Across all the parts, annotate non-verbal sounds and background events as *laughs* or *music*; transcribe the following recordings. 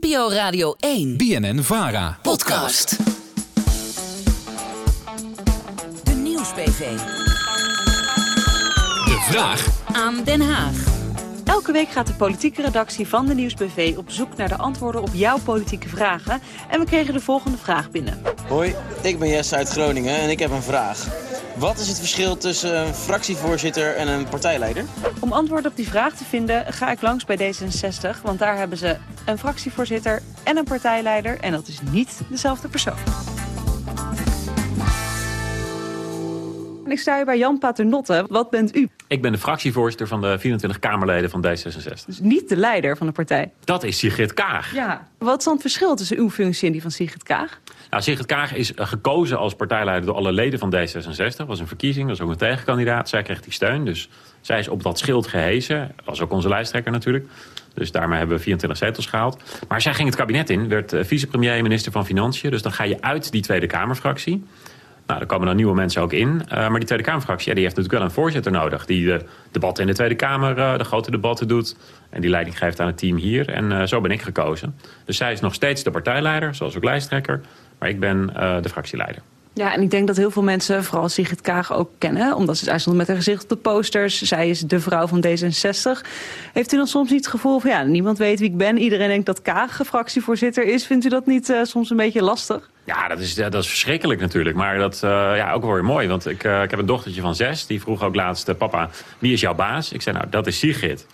NPO Radio 1. BNN Vara. Podcast. De Nieuwsbv. De vraag Aan Den Haag. Elke week gaat de politieke redactie van de Nieuwsbv op zoek naar de antwoorden op jouw politieke vragen. En we kregen de volgende vraag binnen. Hoi, ik ben Jesse uit Groningen en ik heb een vraag. Wat is het verschil tussen een fractievoorzitter en een partijleider? Om antwoord op die vraag te vinden ga ik langs bij D66, want daar hebben ze een fractievoorzitter en een partijleider. En dat is niet dezelfde persoon. En ik sta hier bij Jan Paternotte. Wat bent u? Ik ben de fractievoorzitter van de 24 Kamerleden van D66. Dus niet de leider van de partij. Dat is Sigrid Kaag. Ja. Wat is dan het verschil tussen uw functie en die van Sigrid Kaag? Nou, Sigrid Kaag is eh, gekozen als partijleider door alle leden van D66. Dat was een verkiezing, dat was ook een tegenkandidaat. Zij kreeg die steun, dus zij is op dat schild gehezen. Was ook onze lijsttrekker natuurlijk. Dus daarmee hebben we 24 zetels gehaald. Maar zij ging het kabinet in, werd eh, vicepremier, minister van Financiën. Dus dan ga je uit die Tweede Kamerfractie. Nou, daar komen dan nieuwe mensen ook in. Uh, maar die Tweede Kamerfractie die heeft natuurlijk wel een voorzitter nodig. Die de debatten in de Tweede Kamer, uh, de grote debatten doet. En die leiding geeft aan het team hier. En uh, zo ben ik gekozen. Dus zij is nog steeds de partijleider, zoals ook lijsttrekker. Maar ik ben de fractieleider. Ja, en ik denk dat heel veel mensen, vooral Sigrid Kaag, ook kennen. Omdat ze, zij stond met haar gezicht op de posters. Zij is de vrouw van D66. Heeft u dan soms niet het gevoel van, ja, niemand weet wie ik ben. Iedereen denkt dat Kaag fractievoorzitter is. Vindt u dat niet uh, soms een beetje lastig? Ja, dat is, dat is verschrikkelijk natuurlijk. Maar dat uh, ja, ook wel weer mooi. Want ik, uh, ik heb een dochtertje van zes. Die vroeg ook laatst, papa, wie is jouw baas? Ik zei, nou, dat is Sigrid.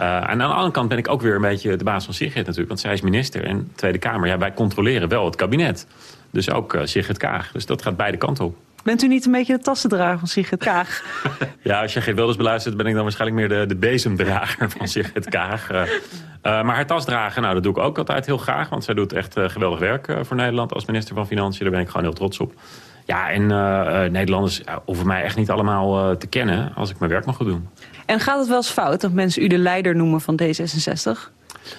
Uh, en aan de andere kant ben ik ook weer een beetje de baas van Sigrid natuurlijk. Want zij is minister en Tweede Kamer. Ja, wij controleren wel het kabinet. Dus ook uh, Sigrid Kaag. Dus dat gaat beide kanten op. Bent u niet een beetje de tassendrager van Sigrid Kaag? *laughs* ja, als je geen Wilders beluistert, ben ik dan waarschijnlijk meer de, de bezemdrager van Sigrid Kaag. Uh, uh, maar haar tas dragen, nou, dat doe ik ook altijd heel graag. Want zij doet echt geweldig werk voor Nederland als minister van Financiën. Daar ben ik gewoon heel trots op. Ja, en Nederlanders hoeven mij echt niet allemaal te kennen als ik mijn werk mag goed doen. En gaat het wel eens fout dat mensen u de leider noemen van D66?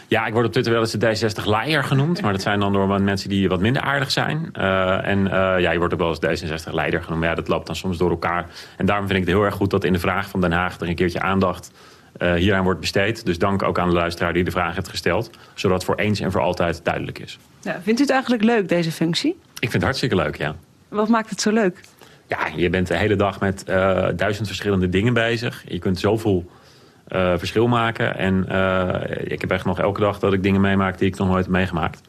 Ja, ik word op Twitter wel eens de D60-leier genoemd. Maar dat zijn dan door mensen die wat minder aardig zijn. Uh, en uh, ja, je wordt ook wel eens D66-leider genoemd. Maar ja, dat loopt dan soms door elkaar. En daarom vind ik het heel erg goed dat in de vraag van Den Haag... er een keertje aandacht uh, hieraan wordt besteed. Dus dank ook aan de luisteraar die de vraag heeft gesteld. Zodat voor eens en voor altijd duidelijk is. Ja, vindt u het eigenlijk leuk, deze functie? Ik vind het hartstikke leuk, ja. Wat maakt het zo leuk? Ja, je bent de hele dag met duizend verschillende dingen bezig. Je kunt zoveel... Uh, verschil maken. En uh, ik heb echt nog elke dag dat ik dingen meemaak die ik nog nooit heb meegemaakt.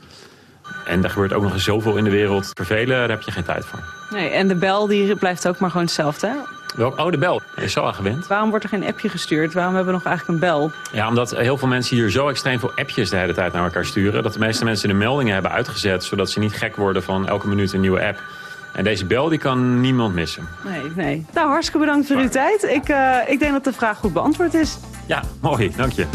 En er gebeurt ook nog eens zoveel in de wereld. Vervelen, daar heb je geen tijd voor. Nee, en de bel die blijft ook maar gewoon hetzelfde, hè? Welk? Oh, de bel. Je is zo aan gewend. Waarom wordt er geen appje gestuurd? Waarom hebben we nog eigenlijk een bel? Ja, omdat heel veel mensen hier zo extreem veel appjes de hele tijd naar elkaar sturen... dat de meeste mensen de meldingen hebben uitgezet... zodat ze niet gek worden van elke minuut een nieuwe app... En deze bel die kan niemand missen. Nee, nee. Nou, hartstikke bedankt voor uw tijd. Ik, uh, ik denk dat de vraag goed beantwoord is. Ja, mooi. Dank je.